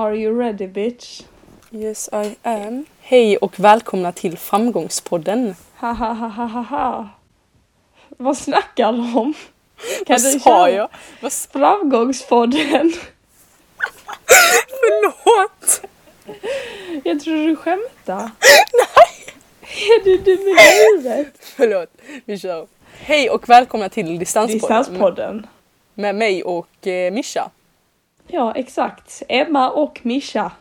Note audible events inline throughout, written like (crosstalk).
Are you ready bitch? Yes I am. Hej och välkomna till Framgångspodden. Ha ha ha ha ha ha. Vad snackar du om? Vad sa jag? Vad Framgångspodden. (laughs) Förlåt! Jag tror du skämtar. Nej! Är du dum i huvudet? Förlåt, vi kör. Hej och välkomna till Distanspodden. Distanspodden. Med mig och eh, Mischa. Ja, exakt. Emma och Mischa.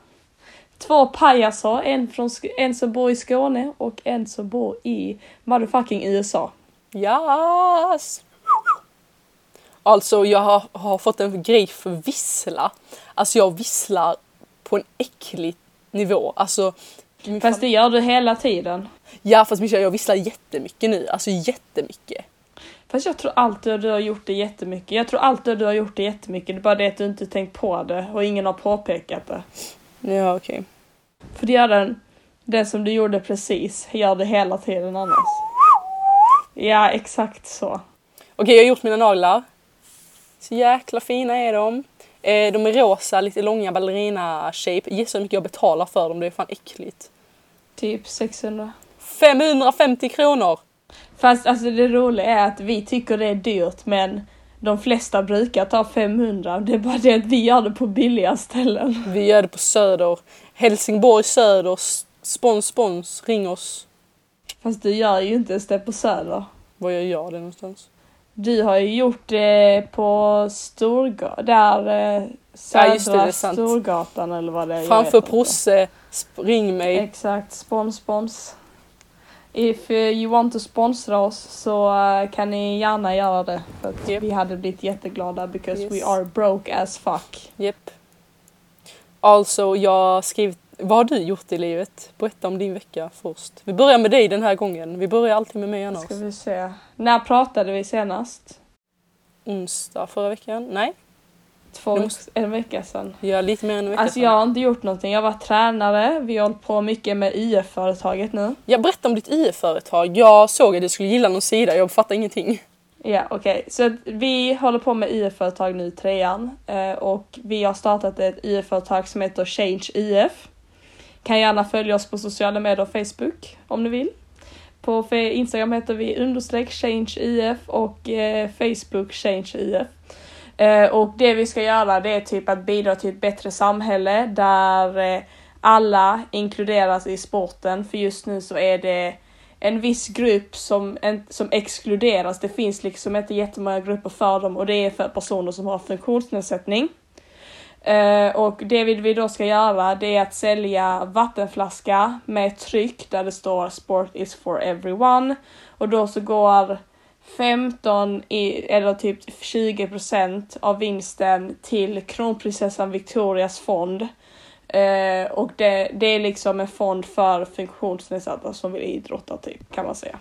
Två pajaser, en, från, en som bor i Skåne och en som bor i motherfucking USA. Yes! Alltså jag har, har fått en grej för vissla. Alltså jag visslar på en äcklig nivå. Alltså, Fast det gör du hela tiden. Ja fast Mischa jag visslar jättemycket nu. Alltså jättemycket. Fast jag tror alltid du har gjort det jättemycket. Jag tror alltid du har gjort det jättemycket. Det är bara det att du inte tänkt på det och ingen har påpekat det. Ja okej. För det gör den, den som du gjorde precis, gör det hela tiden annars. Ja, exakt så. Okej, jag har gjort mina naglar. Så jäkla fina är de. Eh, de är rosa, lite långa ballerina-shape. Gissa hur mycket jag betalar för dem, det är fan äckligt. Typ 600. 550 kronor! Fast alltså det roliga är att vi tycker det är dyrt men de flesta brukar ta 500. Det är bara det att vi gör det på billiga ställen. Vi gör det på Söder. Helsingborg Söder. Spons, spons, ring oss. Fast du gör ju inte ens det på Söder. Var jag gör det någonstans? Du har ju gjort det på Storgatan, där eh, södra Ja, just det, det. Storgatan eller vad det är. jag Framför. Prosse, ring mig. Exakt, spons spons. If eh, you want to sponsra oss så eh, kan ni gärna göra det. För att Japp. vi hade blivit jätteglada because Yes. we are broke as fuck. Japp. Alltså, jag skrivit... Vad har du gjort i livet? Berätta om din vecka först. Vi börjar med dig den här gången. Vi börjar alltid med mig annars. Ska vi se. När pratade vi senast? Onsdag förra veckan? Nej, Två måste- en vecka sedan. Ja, lite mer än en vecka Alltså sedan. jag har inte gjort någonting. Jag var tränare. Vi har hållit på mycket med IF-företaget nu. Jag berätta om ditt IF-företag. Jag såg att du skulle gilla någon sida, jag fattar ingenting. Ja, okej. Så att vi håller på med IF-företag nu i trean eh, och vi har startat ett IF-företag som heter Change IF. Kan gärna följa oss på sociala medier och Facebook om ni vill. På Instagram heter vi understreck Change IF och eh, Facebook Change IF. Eh, och det vi ska göra det är typ att bidra till ett bättre samhälle där eh, alla inkluderas i sporten för just nu så är det en viss grupp som, en, som exkluderas. Det finns liksom inte jättemånga grupper för dem och det är för personer som har funktionsnedsättning. Eh, och det vi, vi då ska göra det är att sälja vattenflaska med tryck där det står Sport is for everyone. Och då så går 15 i, eller typ 20 procent av vinsten till kronprinsessan Victorias fond. Eh, och det, det är liksom en fond för funktionsnedsatta som vill idrotta typ kan man säga.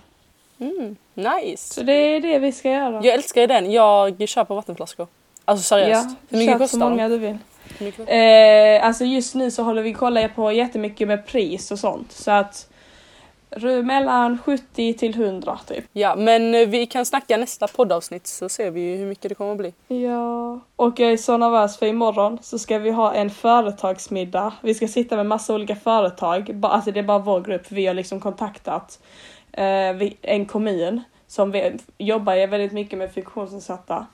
Mm, nice. Så det är det vi ska göra. Jag älskar den. Jag köper vattenflaskor. Alltså seriöst. Hur mycket köp så kostar många du vill. Eh, alltså just nu så håller vi kolla på jättemycket med pris och sånt. Så att mellan 70 till 100 typ. Ja, men eh, vi kan snacka nästa poddavsnitt så ser vi hur mycket det kommer att bli. Ja, och jag är så nervös för imorgon så ska vi ha en företagsmiddag. Vi ska sitta med massa olika företag. Alltså det är bara vår grupp. Vi har liksom kontaktat eh, en kommun som vi, jobbar väldigt mycket med funktionsnedsatta.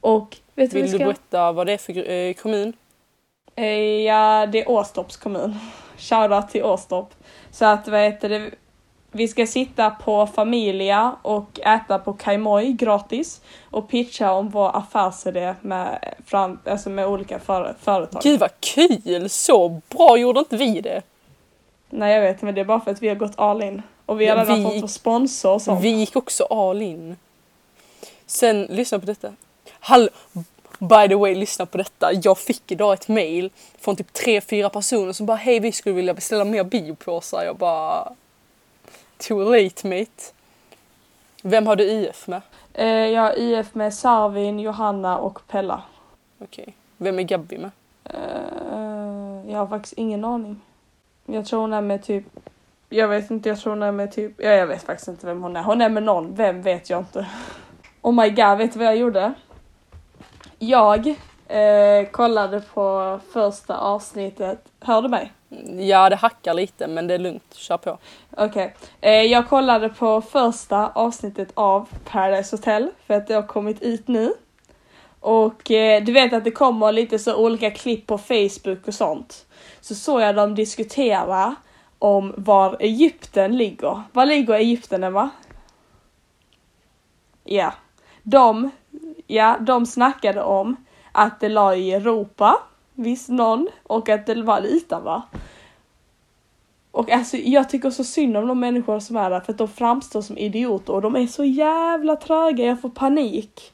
Och vet du Vill vi du ska? berätta vad det är för eh, kommun? Ja, det är Åstorps kommun. (laughs) Shoutout till Åstorp. Så att vad heter det? Vi ska sitta på Familia och äta på Kaimoi gratis och pitcha om vår affärsidé med, fram, alltså med olika för, företag. Gud vad kul! Så bra gjorde inte vi det. Nej jag vet men det är bara för att vi har gått all in. Och vi har Ja, redan vi- fått vår sponsor och sånt. Vi gick också all in. Sen, lyssna på detta. Hall By the way, lyssna på detta. Jag fick idag ett mail från typ tre, fyra personer som bara hej vi skulle vilja beställa mer biopåsar. Jag bara too late mate. Vem har du IF med? Eh, jag har IF med Sarvin, Johanna och Pella. Okej. Vem är Gabby med? Eh, jag har faktiskt ingen aning. Jag tror hon är med typ... Jag vet inte, jag tror hon är med typ... Ja, jag vet faktiskt inte vem hon är. Hon är med någon, vem vet jag inte. Oh my god, vet du vad jag gjorde? Jag Eh, kollade på första avsnittet. Hör du mig? Ja, det hackar lite men det är lugnt. Kör på. Okej. Eh, jag kollade på första avsnittet av Paradise Hotel för att det har kommit ut nu. Och eh, du vet att det kommer lite så olika klipp på Facebook och sånt. Så såg jag dem diskutera om var Egypten ligger. Var ligger Egypten Emma? Ja. De, ja, de snackade om att det la i Europa, visst någon, och att det var lite va? Och alltså jag tycker så synd om de människor som är där för att de framstår som idioter och de är så jävla tröga, jag får panik.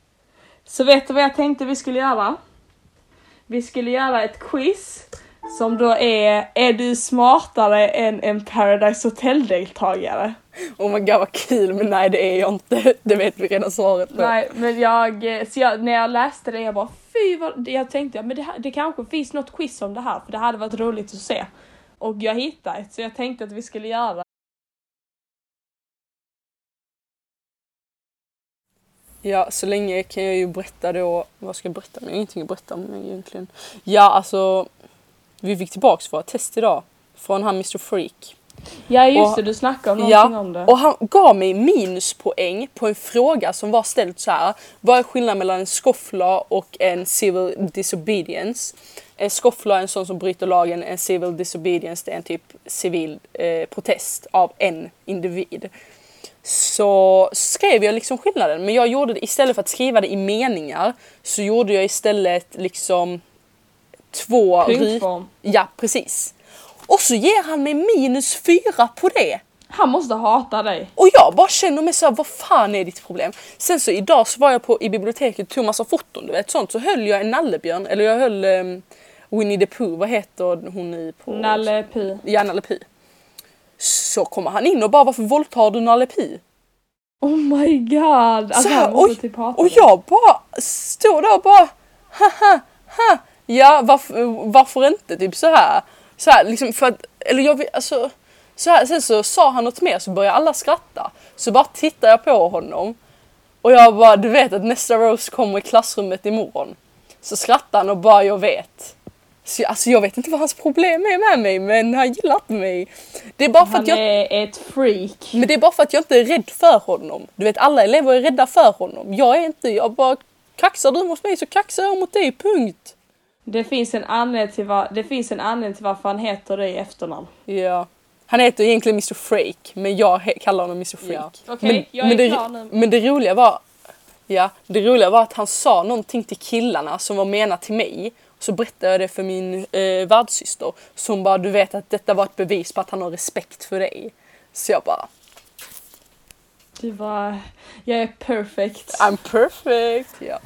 Så vet du vad jag tänkte vi skulle göra? Vi skulle göra ett quiz som då är, är du smartare än en Paradise Hotel-deltagare? Oh my god vad kul men nej det är jag inte. Det vet vi redan svaret på. Nej, men jag, så jag, när jag läste det jag bara fy vad, jag tänkte men det, här- det kanske finns något quiz om det här för det hade varit roligt att se. Och jag hittade ett så jag tänkte att vi skulle göra. Ja, så länge kan jag ju berätta då, vad ska jag berätta? Jag har ingenting att berätta om egentligen. Ja, alltså, vi fick tillbaks våra test idag från han Mr Freak. Ja just Och- det, du snackade om någonting Ja, om det. och han gav mig minuspoäng på en fråga som var ställd så här. Vad är skillnaden mellan en scofflaw och en civil disobedience? En scofflaw är en sån som bryter lagen, en civil disobedience det är en typ civil eh, protest av en individ. Så skrev jag liksom skillnaden, men jag gjorde det istället för att skriva det i meningar så gjorde jag istället liksom två Punktform. Ja, precis. Och så ger han mig minus fyra på det. Han måste hata dig. Och jag bara känner mig så här, vad fan är ditt problem? Sen så idag så var jag på, i biblioteket och tog massa foton, du vet sånt. Så höll jag en nallebjörn, eller jag höll um, Winnie the Pooh, vad heter hon nu på... Nalle Pi. Ja, Nalle Puh. Så kommer han in och bara, varför våldtar du Nalle Puh? Oh my god! Alltså Så här, måste oj, typ och jag bara stod där och bara, haha, ha, ja varför, varför inte? Typ så här. Så här liksom för att, eller jag alltså, så här, sen så sa han något mer så började alla skratta. Så bara tittade jag på honom och jag bara, du vet att nästa roast kommer i klassrummet imorgon. Så skrattade han och bara, jag vet. Så jag, alltså jag vet inte vad hans problem är med mig men han gillar inte mig. Det är bara för Han att jag är ett freak. men det är bara för att jag inte är rädd för honom. Du vet alla elever är rädda för honom. Jag är inte, jag bara kaxar du mot mig så kaxar jag mot dig, punkt. Det finns en anledning till, var, det finns en anledning till varför han heter det i efternamn. Ja. Han heter egentligen Mr Freak men jag kallar honom Mr Freak. Ja. Okej, men, jag är men, det, klar nu. men det roliga var Ja, det roliga var att han sa någonting till killarna som var menat till mig. Så berättade jag det för min eh, värdsyster som bara du vet att detta var ett bevis på att han har respekt för dig. Så jag bara Du var, jag är perfect. I'm perfect. Ja.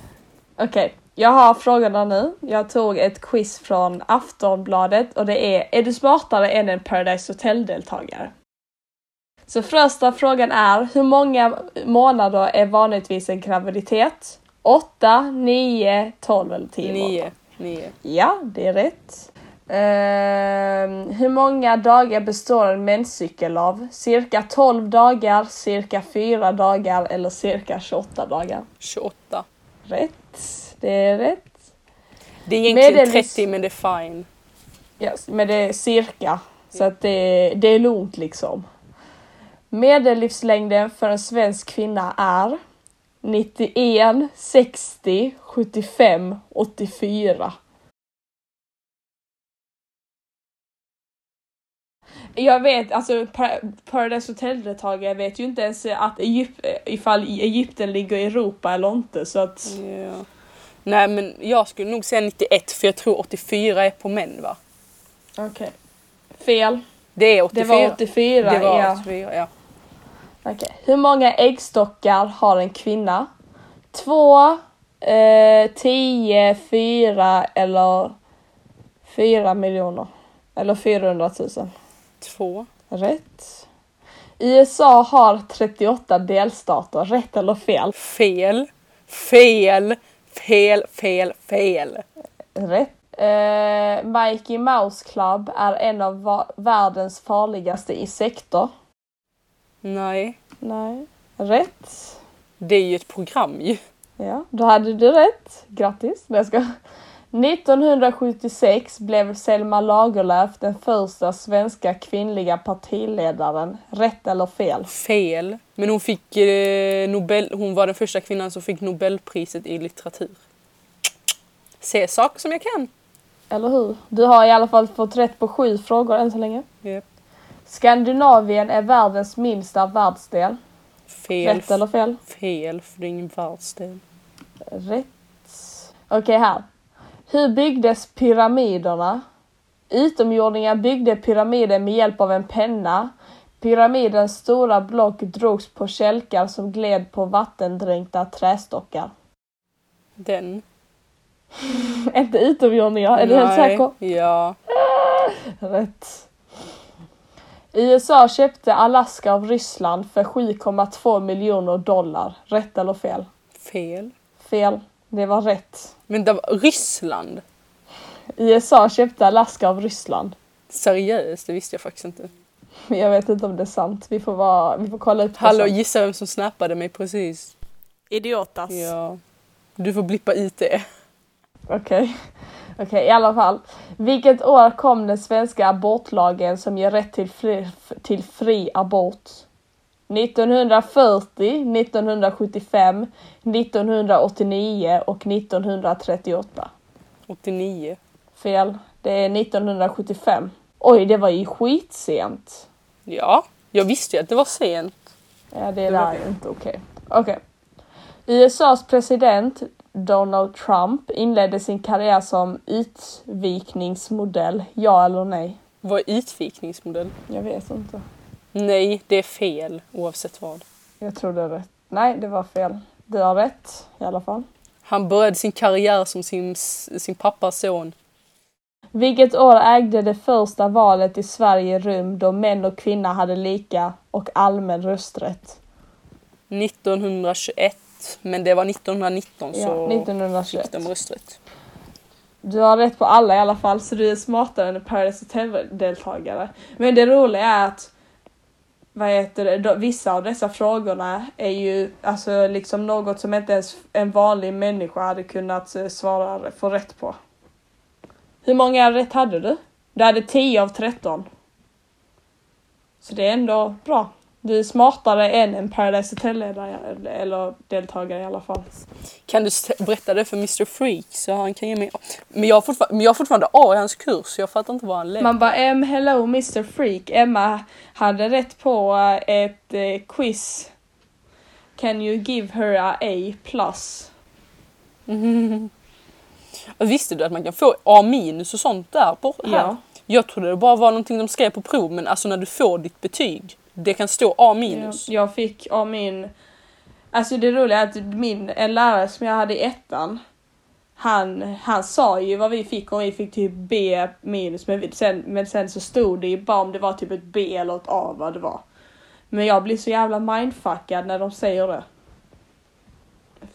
Okej, jag har frågorna nu. Jag tog ett quiz från Aftonbladet och det är Är du smartare än en Paradise Hotel-deltagare? Så första frågan är Hur många månader är vanligtvis en graviditet? 8, 9, 12 eller 10 Nio. månader? Nio. Ja, det är rätt. Ehm, hur många dagar består en menscykel av? Cirka 12 dagar, cirka 4 dagar eller cirka 28 dagar? 28. Rätt. Det är rätt. Det är egentligen Medellivs- 30 men det är fine. Yes, men det är cirka. Så att det, det är lugnt liksom. Medellivslängden för en svensk kvinna är 91, 60, 75, 84. Jag vet, alltså Par- Paradise Hotel-deltagare vet ju inte ens att Egyp- ifall Egypten ligger i Europa eller inte så att Ja. Nej men jag skulle nog säga 91 för jag tror 84 är på män va? okej. Fel. Det är Det 84. var 84, Det var ja. 84 ja. Okej. Hur många äggstockar har en kvinna? Två, eh, tio, fyra eller fyra miljoner? Eller 400 000? Två. Rätt. USA har 38 delstater, rätt eller fel? Fel. Fel. Fel, fel, fel. Rätt. Eh, Mikey Mouse Club är en av världens farligaste insekter. Nej. Nej. Rätt. Det är ju ett program ju. Ja, då hade du rätt. Grattis. Nej, jag ska. 1976 blev Selma Lagerlöf den första svenska kvinnliga partiledaren. Rätt eller fel? Fel. Men hon fick eh, Nobel, hon var den första kvinnan som fick Nobelpriset i litteratur. Se saker som jag kan. Eller hur? Du har i alla fall fått rätt på sju frågor än så länge. Yep. Skandinavien är världens minsta världsdel. Fel. Rätt eller fel? Fel, för det är ingen världsdel. Rätt. Okej, här. Hur byggdes pyramiderna? Utomjordingar byggde pyramiden med hjälp av en penna. Pyramidens stora block drogs på kälkar som gled på vattendränkta trästockar. Den. (laughs) Inte utomjordingar, är du helt säker? Ja. (laughs) Rätt. USA köpte Alaska av Ryssland för 7,2 miljoner dollar. Rätt eller fel? Fel. Fel. Det var rätt. Men det var Ryssland. USA köpte Alaska av Ryssland. Seriöst, det visste jag faktiskt inte. Men jag vet inte om det är sant. Vi får, vara, vi får kolla upp det Hallå, sen. gissa vem som snappade mig precis. Idiotas. Ja. Du får blippa ut det. Okej. Okej, i alla fall. Vilket år kom den svenska abortlagen som ger rätt till fri, till fri abort? 1940, 1975, 1989 och 1938. 89. Fel. Det är 1975. Oj, det var ju skitsent. Ja, jag visste ju att det var sent. Ja, det Det där är inte okej. Okej. USAs president Donald Trump inledde sin karriär som utvikningsmodell. Ja eller nej? Vad är utvikningsmodell? Jag vet inte. Nej, det är fel oavsett vad. Jag tror det är rätt. Nej, det var fel. Du har rätt i alla fall. Han började sin karriär som sin, sin pappas son. Vilket år ägde det första valet i Sverige rum då män och kvinnor hade lika och allmän rösträtt? 1921. Men det var 1919 Ja, så 1921. fick de rösträtt. Du har rätt på alla i alla fall, så du är smartare än en Paradise Hotel-deltagare. Men det roliga är att vad heter det, då, vissa av dessa frågorna är ju alltså liksom något som inte ens en vanlig människa hade kunnat eh, svara, få rätt på. Hur många rätt hade du? Du hade 10 av 13. Så det är ändå bra. Du är smartare än en Paradise Hotel-ledare, eller deltagare i alla fall. Kan du berätta det för Mr Freak så han kan ge mig... Men jag har fortfarande, men jag har fortfarande A i hans kurs så jag fattar inte vad han läser. Man bara em hello Mr Freak. Emma hade rätt på eh, ett eh, quiz. Can you give her a A plus? (laughs) Och Visste du att man kan få A minus och sånt där på här? Ja. Jag trodde det bara var någonting de skrev på prov men alltså när du får ditt betyg det kan stå A minus. Jag fick A min... Alltså det roliga är att min, en lärare som jag hade i ettan. Han, han sa ju vad vi fick och vi fick typ B minus men sen, men sen så stod det ju bara om det var typ ett B eller ett A vad det var. Men jag blir så jävla mindfuckad när de säger det.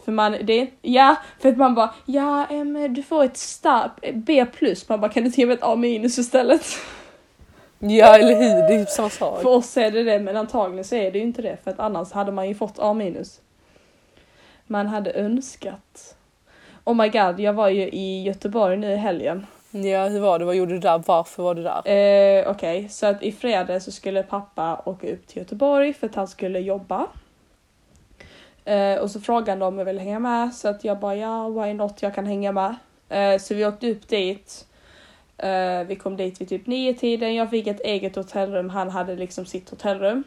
För man, det ja, för att man bara, ja du får ett starkt B plus, man bara kan du inte ge mig ett A minus istället? (laughs) Ja eller hur, det är typ samma sak. För oss är det det, men antagligen så är det ju inte det, för att annars hade man ju fått A minus. Man hade önskat. Oh my god, jag var ju i Göteborg nu i helgen. Ja hur var det, vad gjorde du där, varför var du där? Eh, Okej, så att i fredags så skulle pappa åka upp till Göteborg för att han skulle jobba. Eh, och så frågade han om jag ville hänga med så att jag bara ja, why not, jag kan hänga med. Eh, så vi åkte upp dit. Uh, vi kom dit vid typ nio tiden. Jag fick ett eget hotellrum, han hade liksom sitt hotellrum.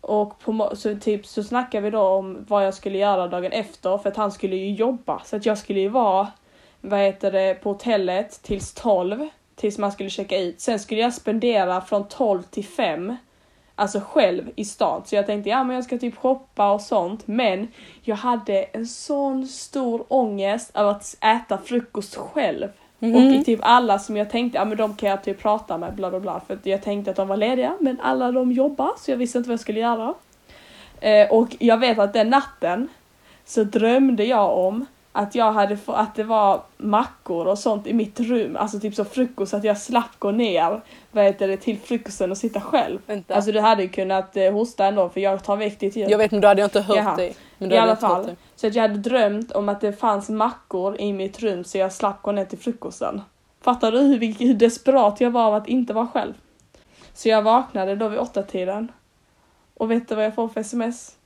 Och på, så, typ, så snackade vi då om vad jag skulle göra dagen efter för att han skulle ju jobba så att jag skulle ju vara vad heter det, på hotellet tills 12 tills man skulle checka ut. Sen skulle jag spendera från 12 till 5 alltså själv i stan. Så jag tänkte ja men jag ska typ shoppa och sånt. Men jag hade en sån stor ångest över att äta frukost själv. Och typ alla som jag tänkte, ja men de kan jag typ prata med bla bla bla. För jag tänkte att de var lediga men alla de jobbar så jag visste inte vad jag skulle göra. Eh, och jag vet att den natten så drömde jag om att jag hade att det var mackor och sånt i mitt rum, alltså typ så frukost att jag slapp gå ner vad heter det, till frukosten och sitta själv. Vänta. Alltså du hade ju kunnat eh, hosta ändå för jag tar väck ditt ljud. Jag vet men då hade jag inte hört Jaha. dig. I alla fall. det. Så att jag hade drömt om att det fanns mackor i mitt rum så jag slapp gå ner till frukosten. Fattar du hur, hur desperat jag var av att inte vara själv? Så jag vaknade då vid åtta tiden Och vet du vad jag får för sms?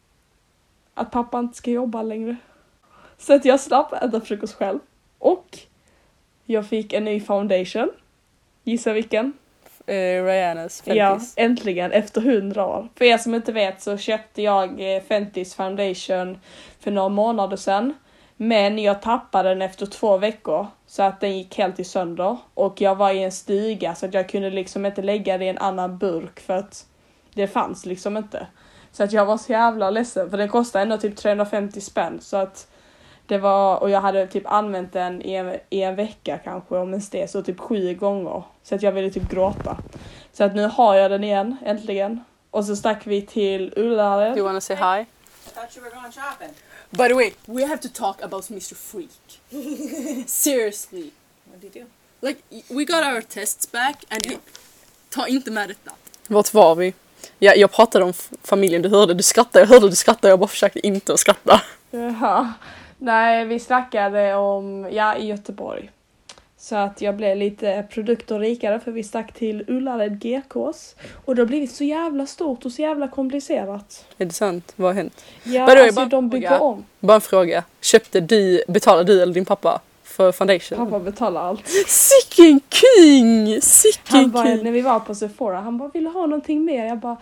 Att pappa inte ska jobba längre. Så att jag slapp äta frukost själv. Och jag fick en ny foundation. Gissa vilken? Eh, Rihannas Ja, Fentis. äntligen efter hundra år. För er som inte vet så köpte jag eh, Fentis foundation för några månader sedan. Men jag tappade den efter två veckor så att den gick helt i sönder och jag var i en stiga så att jag kunde liksom inte lägga det i en annan burk för att det fanns liksom inte. Så att jag var så jävla ledsen för den kostade ändå typ 350 spänn så att det var och jag hade typ använt den i en, i en vecka kanske om ens det så typ sju gånger så att jag ville typ gråta. Så att nu har jag den igen äntligen och så stack vi till Ullared. Do you wanna say hi? I thought you were going shopping. By the way, we have to talk about Mr Freak. (laughs) Seriously. What did you do? Like, we got our tests back and he... Ta inte med detta. Vart var vi? Ja, jag pratade om familjen, du hörde, du skrattade, jag hörde du skrattade, jag bara försökte inte att skratta. Jaha. Nej, vi snackade om, ja i Göteborg. Så att jag blev lite produkter rikare för vi stack till Ullared GKs. Och det har blivit så jävla stort och så jävla komplicerat. Är det sant? Vad har hänt? Ja, Vadå, alltså bara de bygger fråga. om. Bara en fråga. Köpte du, betalade du eller din pappa för foundation? Pappa betalar allt. Sicken king! Sicken Han bara, king! när vi var på Sephora, han bara vill du ha någonting mer? Jag bara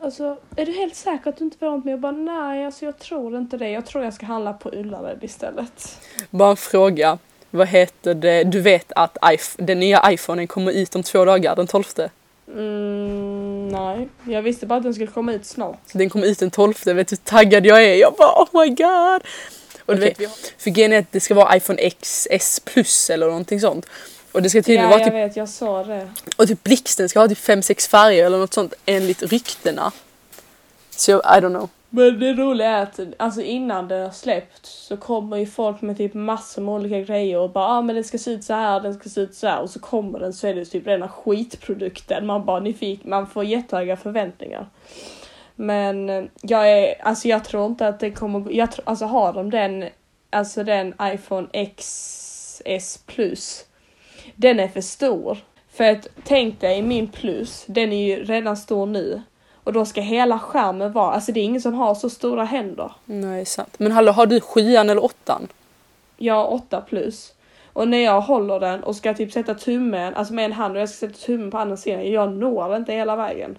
Alltså, är du helt säker att du inte vill ha något mer? Jag bara, nej, alltså jag tror inte det. Jag tror jag ska handla på Ullared istället. Bara en fråga. Vad heter det? Du vet att den nya iPhonen kommer ut om två dagar, den 12. Mm, nej, jag visste bara att den skulle komma ut snart. Den kommer ut den 12, vet du hur taggad jag är? Jag bara oh my god! Och du Okej. vet, för grejen är att det ska vara iPhone XS plus eller någonting sånt. Och det ska tydligen Ja, vara jag typ, vet, jag sa det. och typ blixten ska ha typ 5-6 färger eller något sånt enligt ryktena. Så jag, I don't know. Men det roliga är att alltså innan det har släppt så kommer ju folk med typ massor med olika grejer och bara ah, men den ska se ut så här, den ska se ut så här och så kommer den så är det typ rena skitprodukten. Man bara ni fick, man får jättehöga förväntningar. Men eh, jag är, alltså jag tror inte att det kommer, jag tror, alltså har de den, alltså den iPhone XS plus, den är för stor. För att tänk dig min plus, den är ju redan stor nu. Och då ska hela skärmen vara, alltså det är ingen som har så stora händer. Nej, sant. Men hallå, har du sjuan eller åttan? Jag har 8 plus. Och när jag håller den och ska typ sätta tummen, alltså med en hand och jag ska sätta tummen på andra sidan, jag når inte hela vägen.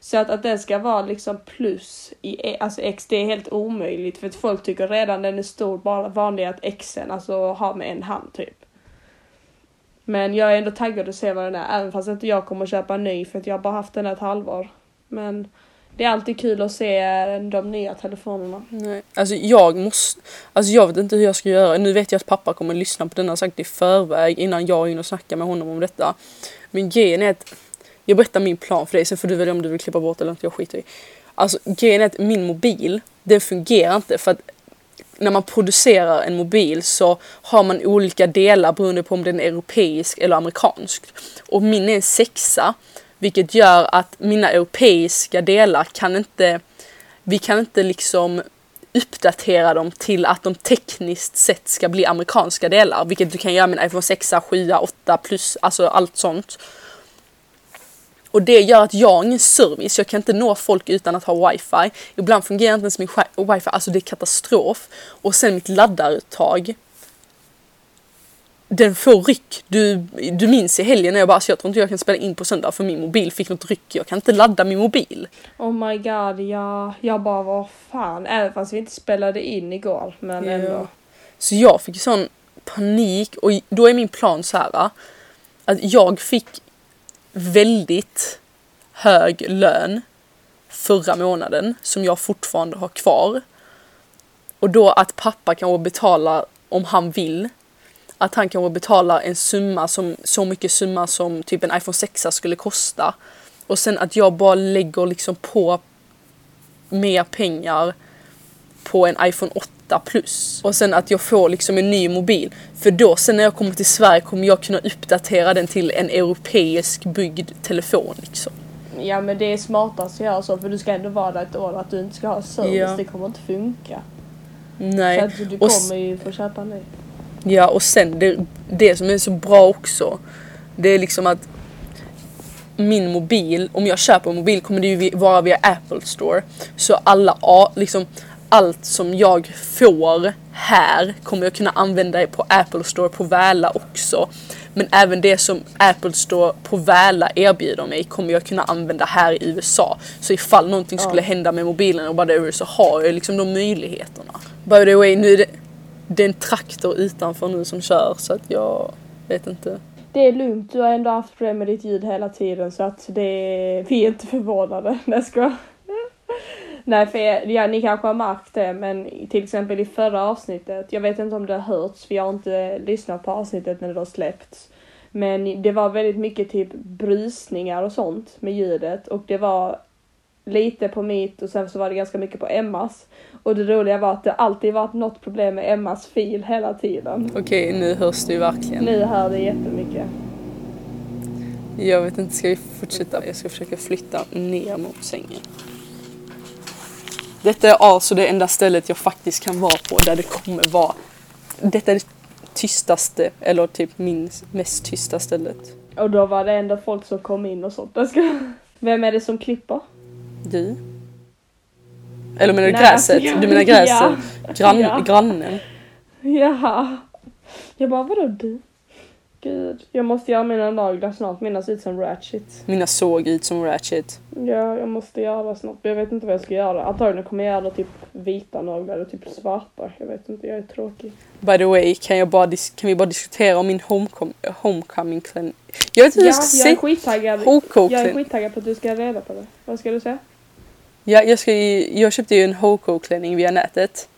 Så att, att den ska vara liksom plus i e- alltså X, det är helt omöjligt för att folk tycker redan den är stor, bara vanlig att Xen, alltså ha med en hand typ. Men jag är ändå taggad att se vad den är, även fast inte jag kommer köpa en ny för att jag har bara haft den ett halvår. Men det är alltid kul att se eh, de nya telefonerna. Nej. Alltså jag måste, alltså jag vet inte hur jag ska göra. Nu vet jag att pappa kommer lyssna på denna sagt i förväg innan jag är inne och snackar med honom om detta. Men grejen är att, jag berättar min plan för dig, sen får du välja om du vill klippa bort eller inte, jag skiter i. Alltså grejen är att min mobil, den fungerar inte för att när man producerar en mobil så har man olika delar beroende på om den är europeisk eller amerikansk. Och min är en sexa, vilket gör att mina europeiska delar kan inte, vi kan inte liksom uppdatera dem till att de tekniskt sett ska bli amerikanska delar, vilket du kan göra med en iPhone 6, 7, 8 plus, alltså allt sånt. Och det gör att jag har ingen service, jag kan inte nå folk utan att ha wifi. Ibland fungerar inte ens min wi- wifi, alltså det är katastrof. Och sen mitt laddaruttag. Den får ryck. Du, du minns i helgen när jag bara, alltså jag tror inte jag kan spela in på söndag för min mobil fick något ryck. Jag kan inte ladda min mobil. Oh my god, ja, jag bara vad fan, även fast vi inte spelade in igår, men Ja. ändå. Så jag fick sån panik och då är min plan så här att jag fick väldigt hög lön förra månaden som jag fortfarande har kvar. Och då att pappa kanske betalar om han vill. Att han kanske betalar en summa som så mycket summa som typ en iPhone 6 skulle kosta. Och sen att jag bara lägger liksom på mer pengar på en iPhone 8 plus. Och sen att jag får liksom en ny mobil. För då sen när jag kommer till Sverige kommer jag kunna uppdatera den till en europeisk byggd telefon liksom. Ja men det är smartast att göra så för du ska ändå vara där ett år att du inte ska ha service, Ja. det kommer inte funka. Nej. Så att du kommer ju få köpa en ny. Ja och sen det, det som är så bra också. Det är liksom att min mobil, om jag köper en mobil kommer det ju vara via Apple Store. Så alla, liksom allt som jag får här kommer jag kunna använda på Apple Store på Väla också. Men även det som Apple Store på Väla erbjuder mig kommer jag kunna använda här i USA. Så ifall någonting skulle hända med mobilen och whatever så har jag liksom de möjligheterna. By the way, nu är det, det är en traktor utanför nu som kör så att jag vet inte. Det är lugnt, du har ändå haft problem med ditt ljud hela tiden så att det vi är inte förvånade. Nej, jag. Nej, för er, ja, ni kanske har märkt det, men till exempel i förra avsnittet, jag vet inte om det har hörts, för jag har inte lyssnat på avsnittet när det har släppts. Men det var väldigt mycket typ brusningar och sånt med ljudet och det var lite på mitt och sen så var det ganska mycket på Emmas. Och det roliga var att det alltid varit något problem med Emmas fil hela tiden. Okej, nu hörs det ju verkligen. Nu hör det jättemycket. Jag vet inte, ska vi fortsätta? Jag ska försöka flytta ner mot sängen. Detta är alltså det enda stället jag faktiskt kan vara på där det kommer vara... Detta är det tystaste, eller typ min mest tysta stället. Och då var det ändå folk som kom in och sånt. Jag. Vem är det som klipper? Du? Eller menar du Nej, gräset? alltså, Du menar gräset? ja. Grann, Ja. Grannen? Jaha. Jag bara, vadå du? Gud, jag måste göra mina naglar snart. Mina ser ut som Ratchet. Mina såg ut som Ratchet. Ja, jag måste göra det snart. Jag vet inte vad jag ska göra. Antagligen kommer jag göra typ vita naglar och typ svarta. Jag vet inte, jag är tråkig. By the way, kan, jag bara kan vi bara diskutera om min homecom- homecoming klänning? Jag vet inte Ja, jag ska jag är säga. skittaggad. Jag är skittaggad på att du ska reda på det. Vad ska du säga? Ja, jag, ska ju, jag köpte ju en HK-klänning via nätet.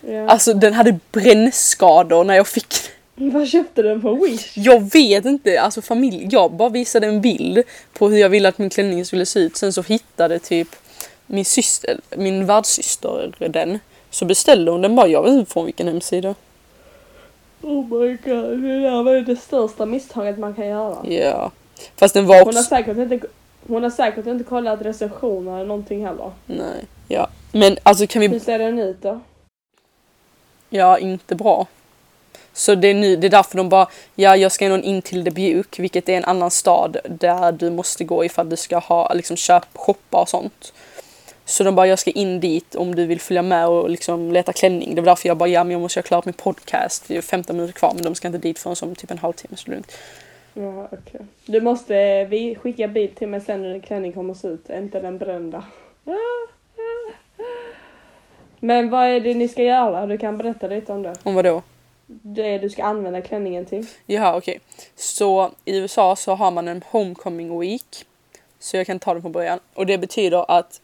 Ja. Alltså den hade brännskador när jag fick den. (laughs) Vad köpte du den på Wish? Jag vet inte, alltså familj, jag bara visade en bild på hur jag ville att min klänning skulle se ut. Sen så hittade typ min syster, min värdsyster den. Så beställde hon den bara, jag vet inte från vilken hemsida. Oh my god, det där var ju det största misstaget man kan göra. Ja. Fast den var Hon har också... säkert inte, hon har säkert inte kollat recensioner eller någonting heller. Nej. Ja. Men alltså kan Hur vi... ser den ut då? Ja, inte bra. Så det är, nu, det är därför de bara, ja jag ska ändå in till Dubuque, vilket är en annan stad där du måste gå ifall du ska ha, liksom köp, shoppa och sånt. Så de bara, jag ska in dit om du vill följa med och liksom leta klänning. Det var därför jag bara, ja men jag måste göra klart min podcast. Det är 15 minuter kvar men de ska inte dit förrän som typ en halvtimme så lugnt. Ja, okej. Du måste vi skicka bild till mig sen när din klänning kommer ut, inte den brända. (laughs) Men vad är det ni ska göra? Du kan berätta lite om det. Om vad då? Det du ska använda klänningen till. Jaha okej. Så i USA så har man en homecoming week. Så jag kan ta det från början. Och det betyder att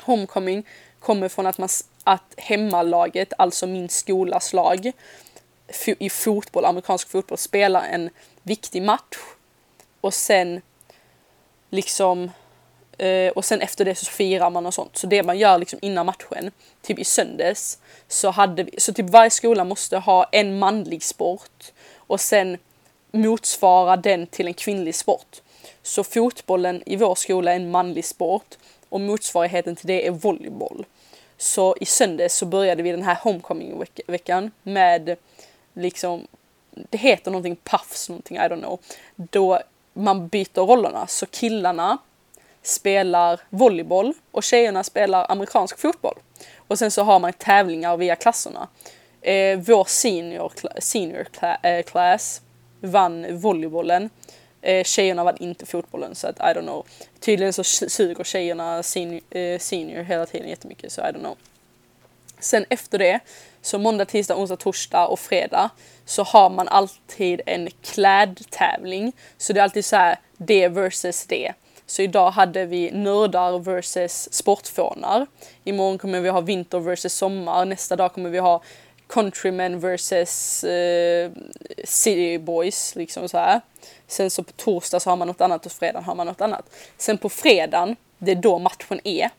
homecoming kommer från att, man, att hemmalaget, alltså min skolas lag, i fotboll, amerikansk fotboll, spelar en viktig match. Och sen liksom eh, och sen efter det så firar man och sånt. Så det man gör liksom innan matchen, typ i söndags, så hade vi, så typ varje skola måste ha en manlig sport och sen motsvara den till en kvinnlig sport. Så fotbollen i vår skola är en manlig sport och motsvarigheten till det är volleyboll. Så i söndags så började vi den här homecoming-veckan med liksom, det heter någonting puffs, någonting, I don't know. Då man byter rollerna, så killarna spelar volleyboll och tjejerna spelar amerikansk fotboll. Och sen så har man tävlingar via klasserna. Eh, vår senior, senior eh, class vann volleybollen. Eh, tjejerna vann inte fotbollen så att I don't know. Tydligen så suger tjejerna senior, eh, senior hela tiden jättemycket så I don't know. Sen efter det, så måndag, tisdag, onsdag, torsdag och fredag så har man alltid en klädtävling. Så det är alltid så här det versus det. Så idag hade vi nördar versus sportfånar. Imorgon kommer vi ha vinter versus sommar. Nästa dag kommer vi ha countrymen versus eh, city boys. Liksom så här. Sen så på torsdag så har man något annat och fredag har man något annat. Sen på fredagen, det är då matchen är.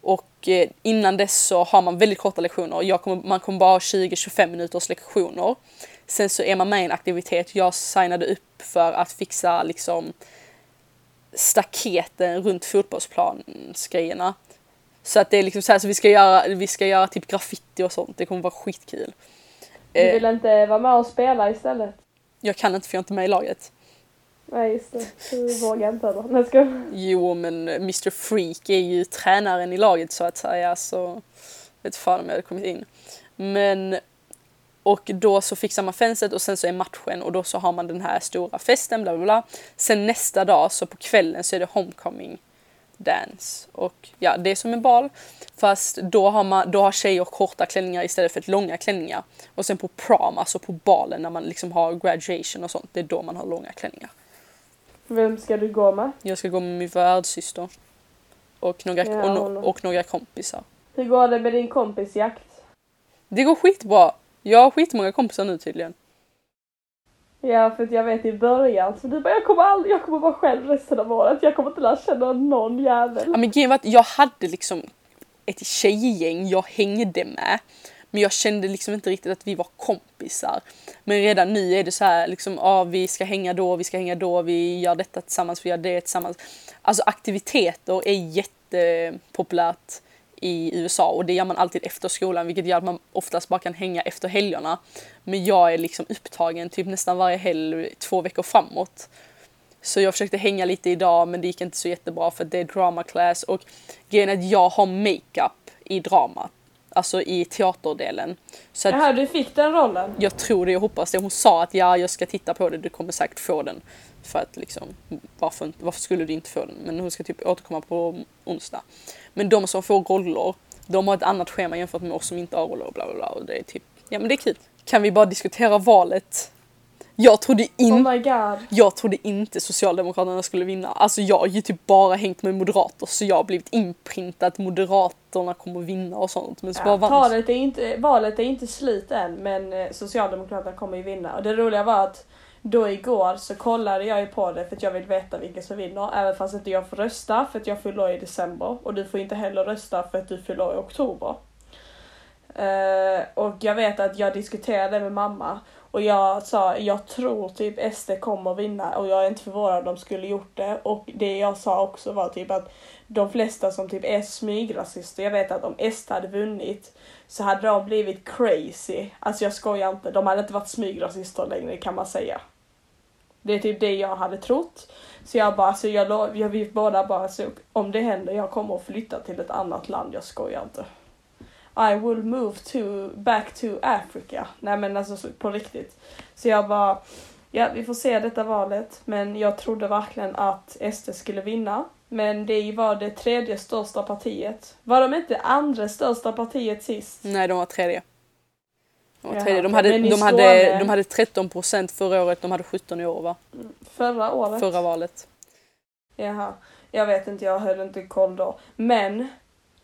Och eh, innan dess så har man väldigt korta lektioner. Jag kommer, man kommer bara ha 20-25 minuters lektioner. Sen så är man med i en aktivitet. Jag signade upp för att fixa liksom staketen runt fotbollsplansgrejerna. Så att det är liksom så här, så vi ska göra, vi ska göra typ graffiti och sånt. Det kommer vara skitkul. Du Eh, vill inte vara med och spela istället? jag kan inte för jag är inte med i laget. Nej just det, du vågar inte eller? Nej ska Jo men Mr Freak är ju tränaren i laget så att säga så vet fan om jag hade kommit in. Men och då så fixar man fönstret och sen så är matchen och då så har man den här stora festen bla bla bla. Sen nästa dag så på kvällen så är det homecoming dance och ja det är som en bal fast då har, man, då har tjejer korta klänningar istället för långa klänningar. Och sen på prom, alltså på balen när man liksom har graduation och sånt, det är då man har långa klänningar. Vem ska du gå med? Jag ska gå med min värdsyster. Och några, Ja, och, no, och några kompisar. Hur går det med din kompisjakt? Det går skitbra. Jag har skitmånga kompisar nu tydligen. Ja för att jag vet i början så du bara jag kommer aldrig, jag kommer vara själv resten av året. Jag kommer inte lära känna någon jävel. Ja, men grejen var att jag hade liksom ett tjejgäng jag hängde med. Men jag kände liksom inte riktigt att vi var kompisar. Men redan nu är det så här liksom, ja vi ska hänga då, vi ska hänga då, vi gör detta tillsammans, vi gör det tillsammans. Alltså aktiviteter är jättepopulärt i USA och det gör man alltid efter skolan vilket gör att man oftast bara kan hänga efter helgerna. Men jag är liksom upptagen typ nästan varje helg två veckor framåt. Så jag försökte hänga lite idag men det gick inte så jättebra för det är drama class och grejen är att jag har makeup i dramat. Alltså i teaterdelen. Så att Jaha, du fick den rollen? jag tror det, jag hoppas det. Hon sa att ja, jag ska titta på det, du kommer säkert få den. För att liksom, varför, varför skulle du inte få den? Men hon ska typ återkomma på onsdag. Men de som får roller, de har ett annat schema jämfört med oss som inte har roller och bla bla bla. Och det är typ, ja men det är kul. Kan vi bara diskutera valet? Jag trodde Oh inte my god. jag trodde inte Socialdemokraterna skulle vinna. Alltså jag har ju typ bara hängt med moderater så jag har blivit inprintad att Moderaterna kommer vinna och sånt. Men så Ja, bara vann. talet är inte, valet är inte slut än men eh, Socialdemokraterna kommer ju vinna. Och det roliga var att då igår så kollade jag ju på det för att jag vill veta vilka som vinner. Även fast inte jag får rösta för att jag fyller år i december. Och du får inte heller rösta för att du fyller år i oktober. Eh, och jag vet att jag diskuterade med mamma och jag sa jag tror typ SD kommer vinna och jag är inte förvånad om de skulle gjort det. Och det jag sa också var typ att de flesta som typ är smygrasister, jag vet att om SD hade vunnit så hade de blivit crazy. Alltså jag skojar inte, de hade inte varit smygrasister längre kan man säga. Det är typ det jag hade trott. Så jag bara, alltså jag, jag vi båda bara, så om det händer, jag kommer att flytta till ett annat land, jag skojar inte. I will move to, back to Africa. Nej men alltså så- på riktigt. Så jag bara, ja vi får se detta valet. Men jag trodde verkligen att SD skulle vinna. Men det var det tredje största partiet. Var de inte andra största partiet sist? Nej, de var tredje. De, var tredje. de, hade, de, hade, de hade 13 procent förra året, de hade 17 i år va? Förra året? Förra valet. Jaha. Jag vet inte, jag höll inte koll då. Men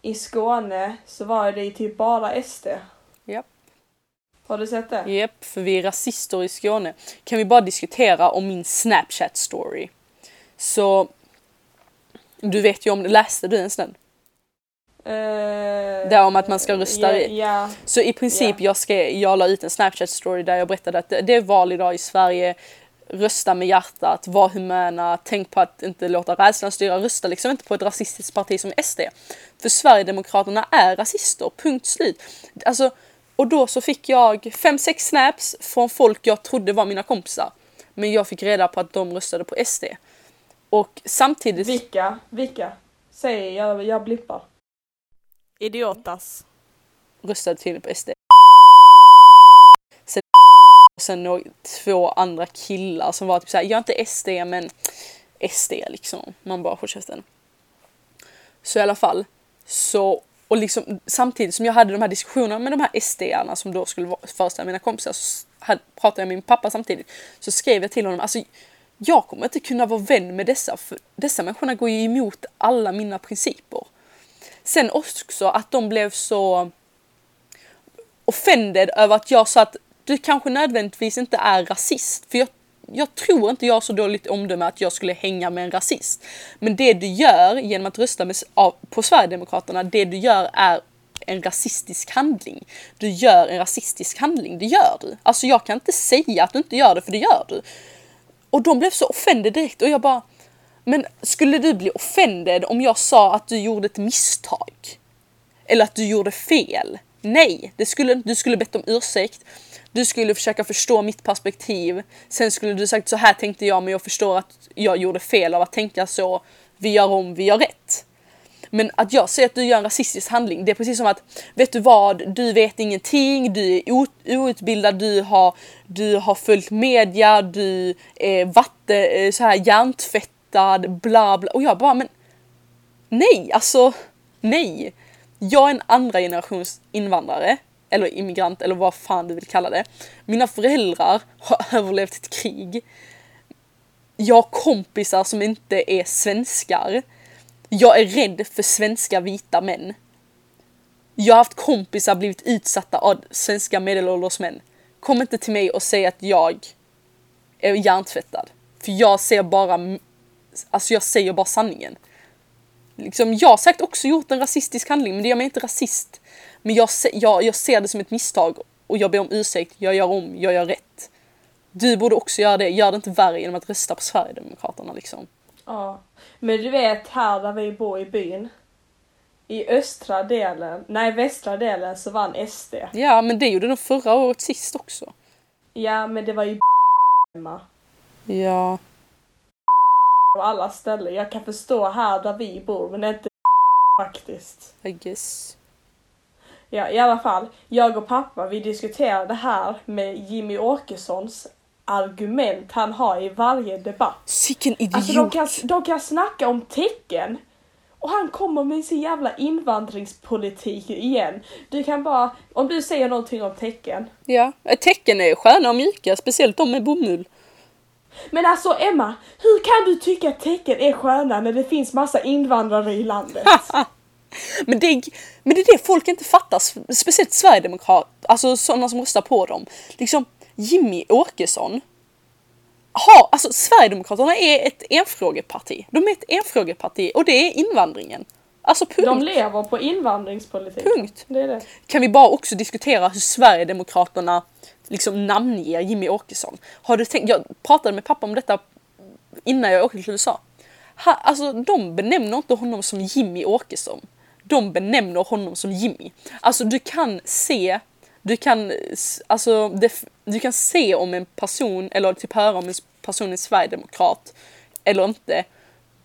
i Skåne så var det typ bara SD. Japp. Har du sett det? Japp, för vi är rasister i Skåne. Kan vi bara diskutera om min Snapchat story? Så du vet ju om, läste du ens den? Uh, Det om att man ska rösta i- ja. Så i princip, jag, ska, jag la ut en Snapchat story där jag berättade att det, det är val idag i Sverige. Rösta med hjärtat, var humana, tänk på att inte låta rädslan styra. Rösta liksom inte på ett rasistiskt parti som SD. För Sverigedemokraterna är rasister, punkt slut. Alltså, och då så fick jag fem sex snaps från folk jag trodde var mina kompisar. Men jag fick reda på att de röstade på SD. Och samtidigt... Vilka? Vilka? Säg, jag, jag blippar. Idiotas. röstade tydligen på SD. Sen, och sen några, två andra killar som var typ såhär, jag är inte SD men SD liksom. Man bara håll käften. Så i alla fall, så och liksom samtidigt som jag hade de här diskussionerna med de här SD-arna som då skulle föreställa mina kompisar så hade, pratade jag med min pappa samtidigt. Så skrev jag till honom, alltså jag kommer inte kunna vara vän med dessa för dessa människorna går ju emot alla mina principer. Sen också att de blev så offended över att jag sa att du kanske nödvändigtvis inte är rasist. För jag, jag tror inte jag har så dåligt omdöme att jag skulle hänga med en rasist. Men det du gör genom att rösta med, av, på Sverigedemokraterna, det du gör är en rasistisk handling. Du gör en rasistisk handling, det gör du. Alltså jag kan inte säga att du inte gör det, för det gör du. Och de blev så offended direkt och jag bara men skulle du bli offended om jag sa att du gjorde ett misstag? Eller att du gjorde fel. Nej, det skulle, du skulle bett om ursäkt. Du skulle försöka förstå mitt perspektiv. Sen skulle du sagt så här tänkte jag men jag förstår att jag gjorde fel av att tänka så. Vi gör om, vi gör rätt. Men att jag säger att du gör en rasistisk handling, det är precis som att vet du vad, du vet ingenting, du är outbildad, du har, du har följt media, du är vatten, eh, så här hjärntvättad, bla bla. Och jag bara men nej, alltså nej. Jag är en andra generations invandrare, eller immigrant eller vad fan du vill kalla det. Mina föräldrar har (laughs) överlevt ett krig. Jag har kompisar som inte är svenskar. Jag är rädd för svenska vita män. Jag har haft kompisar blivit utsatta av svenska medelålders män. Kom inte till mig och säg att jag är hjärntvättad. För jag ser bara, alltså jag säger bara sanningen. Liksom, jag har säkert också gjort en rasistisk handling men det gör mig inte rasist. Men jag, jag, jag ser det som ett misstag och jag ber om ursäkt, jag gör om, jag gör rätt. Du borde också göra det, gör det inte värre genom att rösta på Sverigedemokraterna liksom. Ja. Men du vet här där vi bor i byn. I östra delen, nej västra delen så vann SD. Ja men det gjorde de förra året sist också. Ja men det var ju hemma. Ja. På alla ställen. Jag kan förstå här där vi bor men inte (laughs) faktiskt. I guess. Ja i alla fall. Jag och pappa vi diskuterade det här med Jimmy Åkessons argument han har i varje debatt. Sicken idiot! Alltså de kan, de kan snacka om tecken. Och han kommer med sin jävla invandringspolitik igen. Du kan bara, om du säger någonting om tecken. Ja, tecken är sköna och mjuka, speciellt de med bomull. Men alltså Emma, hur kan du tycka att tecken är sköna när det finns massa invandrare i landet? (laughs) Men det, är, men det är det folk inte fattar, sp- speciellt Sverigedemokrat, alltså sådana som röstar på dem. Liksom Jimmy Åkesson. Ha, alltså Sverigedemokraterna är ett enfrågeparti. De är ett enfrågeparti och det är invandringen. Alltså punkt. De lever på invandringspolitik. Punkt. Det är det. kan vi bara också diskutera hur Sverigedemokraterna liksom namnger Jimmy Åkesson. Har du tänkt, jag pratade med pappa om detta innan jag åkte till USA. Ha, alltså de benämner inte honom som Jimmy Åkesson. De benämner honom som Jimmy. Alltså du kan se, du kan, alltså, det, du kan se om en person, eller typ höra om en person är sverigedemokrat eller inte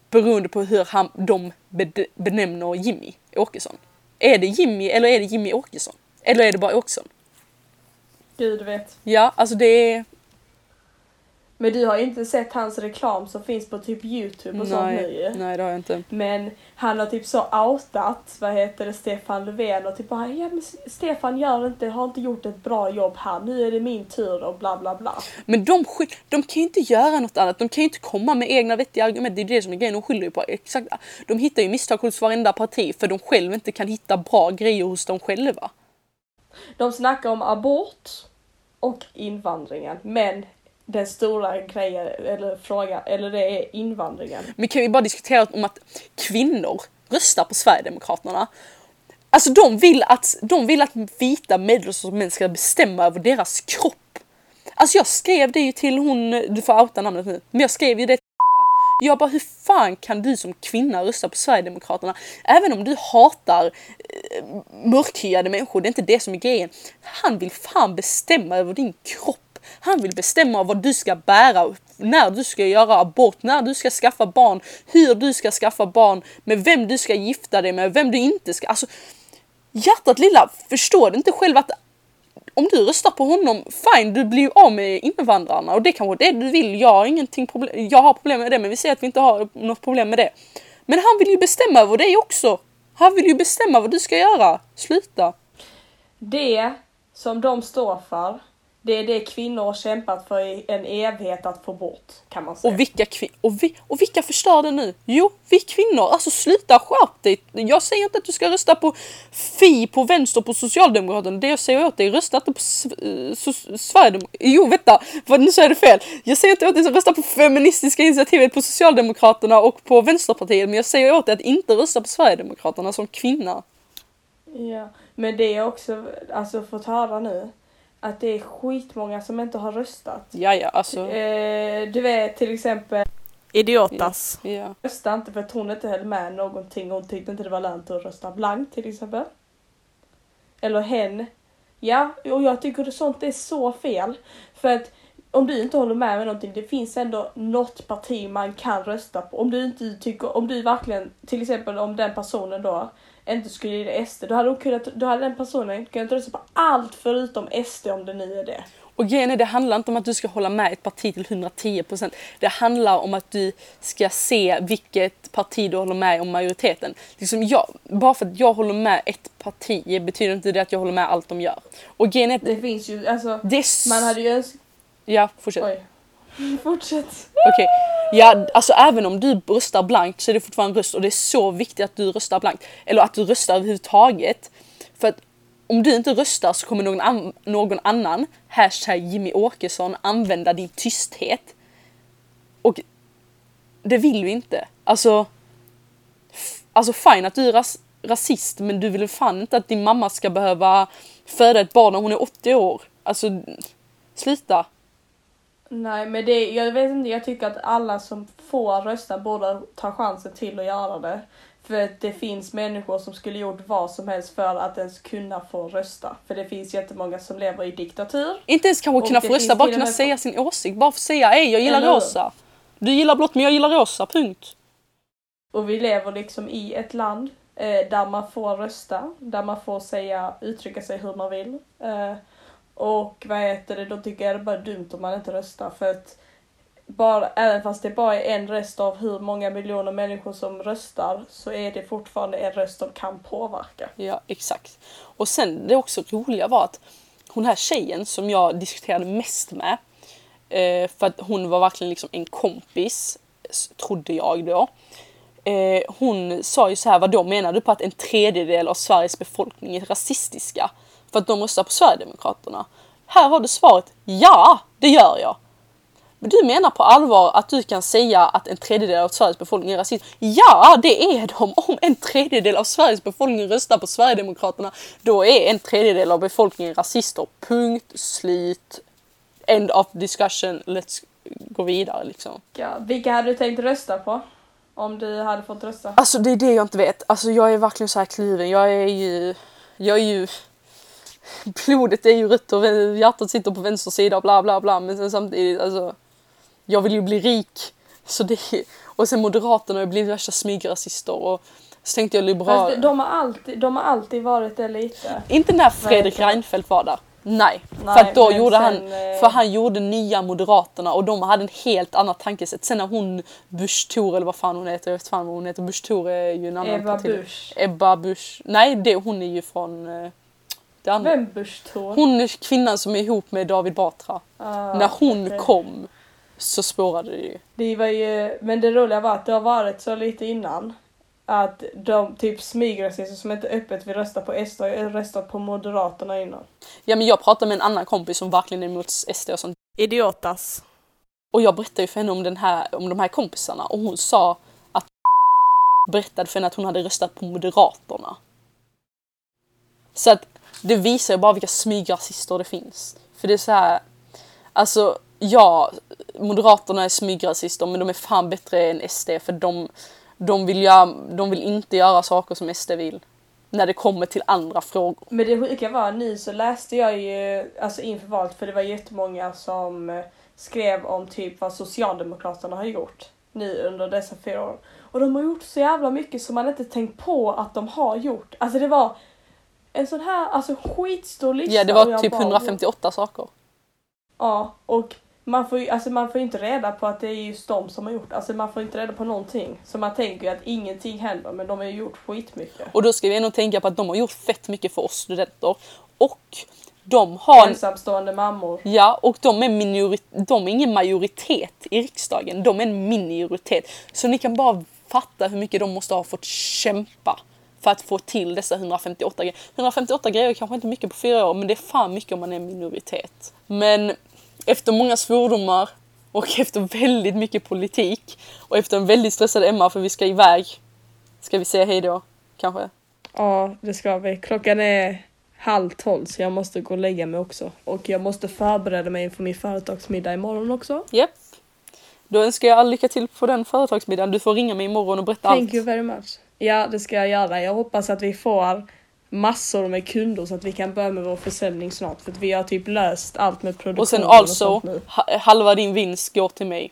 beroende på hur han, de benämner Jimmy Åkesson. Är det Jimmy eller är det Jimmy Åkesson? Eller är det bara Åkesson? Gud vet. Ja, alltså det är... Men du har inte sett hans reklam som finns på typ youtube och sånt nu Nej, ju. nej det har jag inte. Men han har typ så outat, vad heter det, Stefan Löfven och typ bara ja men Stefan gör inte, har inte gjort ett bra jobb här, nu är det min tur och bla bla bla. Men de, de kan ju inte göra något annat. De kan ju inte komma med egna vettiga argument. Det är det som är grejen. De skyller ju på exakt. De hittar ju misstag hos varenda parti för de själva inte kan hitta bra grejer hos dem själva. De snackar om abort och invandringen men den stora grejen eller frågan, eller det är invandringen. Men kan vi bara diskutera om att kvinnor röstar på Sverigedemokraterna? Alltså de vill att, de vill att vita medelålders män ska bestämma över deras kropp. Alltså jag skrev det ju till hon, du får outa namnet nu, men jag skrev ju det till jag bara, hur fan kan du som kvinna rösta på Sverigedemokraterna? Även om du hatar eh, mörkhyade människor, det är inte det som är grejen. Han vill fan bestämma över din kropp. Han vill bestämma vad du ska bära, när du ska göra abort, när du ska skaffa barn, hur du ska skaffa barn, med vem du ska gifta dig med, vem du inte ska. Alltså, hjärtat lilla, förstår du inte själv att om du röstar på honom, fine, du blir ju av med invandrarna och det kanske är det du vill. Jag har ingenting problem, jag har problem med det, men vi säger att vi inte har något problem med det. Men han vill ju bestämma över dig också. Han vill ju bestämma vad du ska göra. Sluta. Det som de står för, det är det kvinnor har kämpat för i en evighet att få bort kan man säga. Och vilka, och, vi- och vilka förstör det nu? Jo, vi kvinnor. Alltså sluta skärp dig. Jag säger inte att du ska rösta på Fi på vänster på Socialdemokraterna. Det jag säger åt dig, rösta inte på eh, Sverigedemokraterna. Jo, vänta. Vad, nu säger jag det fel. Jag säger inte åt dig att rösta på Feministiska initiativet på Socialdemokraterna och på Vänsterpartiet. Men jag säger åt dig att inte rösta på Sverigedemokraterna som kvinna. Ja, men det är också, alltså fått höra nu, att det är skitmånga som inte har röstat. Ja, ja, alltså. Eh, du vet till exempel, Idiotas. Ja. rösta inte för att hon inte höll med någonting, hon tyckte inte det var lönt att rösta blankt till exempel. eller hen. Ja, och jag tycker att sånt är så fel. För att om du inte håller med med någonting, det finns ändå något parti man kan rösta på. Om du inte tycker, om du verkligen, till exempel om den personen då inte skulle gilla SD, då hade, hon kunnat, då hade den personen kunnat rösta på allt förutom SD om det nu är det. Och grejen är, det handlar inte om att du ska hålla med ett parti till 110%. Det handlar om att du ska se vilket parti du håller med om majoriteten. Liksom jag, bara för att jag håller med ett parti betyder inte det att jag håller med allt de gör. Och grejen är, Det finns ju, alltså, det man hade ju önskat... Ja, fortsätt. Oj. Fortsätt. Okej. Ja, alltså även om du röstar blankt så är det fortfarande en röst och det är så viktigt att du röstar blankt. Eller att du röstar överhuvudtaget. För att om du inte röstar så kommer någon, an- någon annan, hashtag Jimmy Åkesson, använda din tysthet. Och det vill vi inte. Alltså, alltså fine att du är ras- rasist men du vill fan inte att din mamma ska behöva föda ett barn när hon är 80 år. Alltså, sluta. Nej men det, jag vet inte, jag tycker att alla som får rösta borde ta chansen till att göra det. För att det finns människor som skulle gjort vad som helst för att ens kunna få rösta. För det finns jättemånga som lever i diktatur. Inte ens kanske kunna få rösta, bara kunna säga sin åsikt. Bara få säga hej jag gillar Eller hur? rosa. Du gillar blått men jag gillar rosa, punkt. Och vi lever liksom i ett land eh, där man får rösta, där man får säga, uttrycka sig hur man vill. Eh, och vad heter det, då tycker jag det är bara dumt om man inte röstar för att bara, även fast det bara är en röst av hur många miljoner människor som röstar så är det fortfarande en röst som kan påverka. Ja, exakt. Och sen det också roliga var att hon här tjejen som jag diskuterade mest med, eh, för att hon var verkligen liksom en kompis, trodde jag då. Eh, hon sa ju så här, vad då menar du på att en tredjedel av Sveriges befolkning är rasistiska? För att de röstar på Sverigedemokraterna. Här har du svaret, ja det gör jag. Men du menar på allvar att du kan säga att en tredjedel av Sveriges befolkning är rasist? Ja, det är de! Om en tredjedel av Sveriges befolkning röstar på Sverigedemokraterna, då är en tredjedel av befolkningen rasister. Punkt slut. End of discussion. Let's gå vidare liksom. Ja, vilka hade du tänkt rösta på? Om du hade fått rösta? Alltså det är det jag inte vet. Alltså jag är verkligen så här kluven. Jag är ju... Jag är ju... Blodet är ju rött och hjärtat sitter på vänster sida och bla bla bla. Men sen samtidigt alltså... Jag vill ju bli rik. Så det... Och sen Moderaterna har ju blivit värsta smygrasister och så tänkte jag liberal... Fast de, har alltid, de har alltid varit det lite. Inte när Fredrik Nej, Reinfeldt var där. Nej, Nej, för att då gjorde sen, han, eh, för han gjorde nya Moderaterna och de hade en helt annat tankesätt. Sen när hon Busch Thor eller vad fan hon heter, jag vet fan vad hon heter, Busch Thor är ju en annan Ebba parti. Busch. Ebba Busch. Nej, det, hon är ju från det andra. Vem Busch Thor? Hon är kvinnan som är ihop med David Batra. Ah, när hon okej. kom så spårade det ju. Det var ju, men det roliga var att det har varit så lite innan. Att de typ smygrasister som inte öppet vill rösta på SD har röstat på Moderaterna innan. Ja men jag pratade med en annan kompis som verkligen är emot SD och sånt. Idiotas. Och jag berättade ju för henne om, den här, om de här kompisarna och hon sa att berättade för henne att hon hade röstat på Moderaterna. Så att det visar ju bara vilka smygrasister det finns. För det är så här, alltså ja, Moderaterna är smygrasister men de är fan bättre än SD för de, de, vill, göra, de vill inte göra saker som SD vill. När det kommer till andra frågor. Men det sjuka var nu så läste jag ju, alltså inför valet, för det var jättemånga som skrev om typ vad Socialdemokraterna har gjort nu under dessa fyra år. Och de har gjort så jävla mycket som man inte tänkt på att de har gjort. Alltså det var en sån här, alltså skitstor lista. Ja det var typ bara, 158 saker. Ja, och man får ju alltså man får inte reda på att det är just de som har gjort, alltså man får inte reda på någonting. Så man tänker ju att ingenting händer, men de har ju gjort skitmycket. Och då ska vi ändå tänka på att de har gjort fett mycket för oss studenter. Och de har... Ensamstående mammor. Ja, och de är, minori- de är ingen majoritet i riksdagen. De är en minoritet. Så ni kan bara fatta hur mycket de måste ha fått kämpa för att få till dessa 158 grejer. 158 grejer är kanske inte mycket på fyra år, men det är fan mycket om man är minoritet. Men efter många svordomar och (laughs) efter väldigt mycket politik och efter en väldigt stressad Emma för vi ska iväg. Ska vi säga hej då? Kanske? Ja, det ska vi. Klockan är halv tolv så jag måste gå och lägga mig också. Och jag måste förbereda mig inför min företagsmiddag imorgon också. Japp. Då önskar jag all lycka till på den företagsmiddagen. Du får ringa mig imorgon och berätta Thank allt. you very much. Ja, det ska jag göra. Jag hoppas att vi får massor med kunder så att vi kan börja med vår försäljning snart för att vi har typ löst allt med produktion Och sen och ha- halva din vinst går till mig.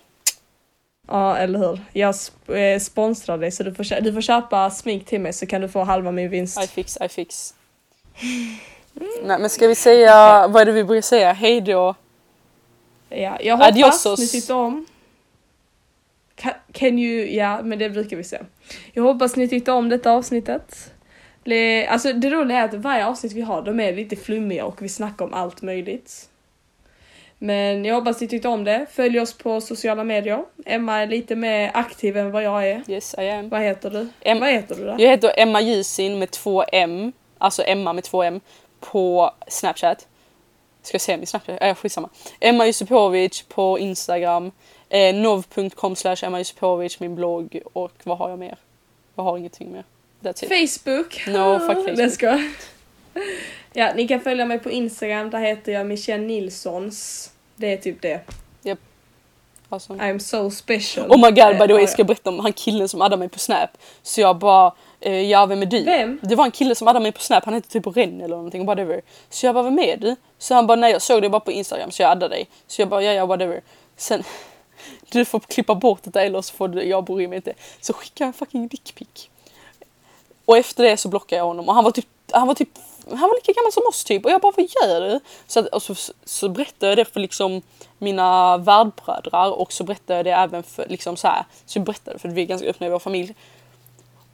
Ja, eller hur? Jag eh, sponsrar dig så du får, du får köpa smink till mig så kan du få halva min vinst. I fix, I fix. Nej men ska vi säga, vad är det vi brukar säga? Hej då. Ja, jag hoppas Adiosos. ni tyckte om. Can, you, ja men det brukar vi säga. Jag hoppas ni tyckte om detta avsnittet. Alltså det roliga är att varje avsnitt vi har de är lite flummiga och vi snackar om allt möjligt. Men jag hoppas ni tyckte om det. Följ oss på sociala medier. Emma är lite mer aktiv än vad jag är. Yes I am. Vad heter du? Em- vad heter du då? Jag heter Emma Jusin med två M, alltså Emma med två M på Snapchat. Ska jag säga min Snapchat? Äh, skitsamma. Emma Jusupovic på Instagram. Eh, nov.com slash Emma min blogg och vad har jag mer? Jag har ingenting mer. That's it. Facebook. No, fuck (laughs) Facebook. Ska. Ja, ni kan följa mig på Instagram. Där heter jag Michelle Nilssons. Det är typ det. Alltså. I'm so special. Oh my god by the way, Eh, ska jag berätta om han killen som addade mig på Snap. Så jag bara, eh, ja vem är du? Vem? Det var en kille som addade mig på Snap, han hette typ Ren eller någonting, whatever. Så jag bara, vem är du? Så han bara, nej jag såg det bara på Instagram så jag addade dig. Så jag bara, ja ja whatever. Sen, du får klippa bort detta eller så får du, jag bryr mig inte. Så skickar jag en fucking dickpic. Och efter det så blockade jag honom och han var typ, han var typ, han var lika gammal som oss typ. Och jag bara, vad gör du? Så, att, och så, så berättade jag det för liksom mina värdbrödrar och så berättade jag det även för liksom så här. Så jag berättade för att vi är ganska öppna i vår familj.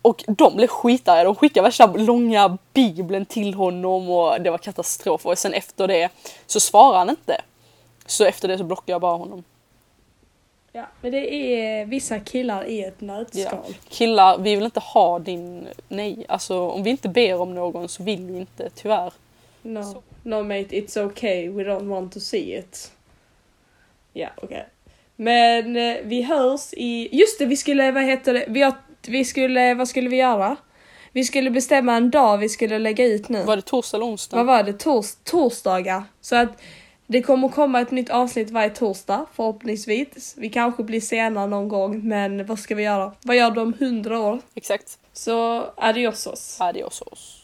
Och de blev skitarga, de skickade värsta långa bibeln till honom och det var katastrof. Och sen efter det så svarade han inte. Så efter det så blockade jag bara honom. Ja, men det är vissa killar i ett Ja. nötskal. Killar, vi vill inte ha din... Nej, alltså om vi inte ber om någon så vill vi inte, tyvärr. No. no mate, it's okay. We don't want to see it. Ja, okej. Men eh, vi hörs i... Just det, vi skulle, vad heter det? Vi, har, vi skulle, vad skulle vi göra? Vi skulle bestämma en dag vi skulle lägga ut nu. Var det torsdag eller onsdag? Vad var det? Tors, torsdagar. Så att det kommer komma ett nytt avsnitt varje torsdag förhoppningsvis. Vi kanske blir sena någon gång men vad ska vi göra? Vad gör du om hundra år? Exakt. Så adiosos. Adiosos.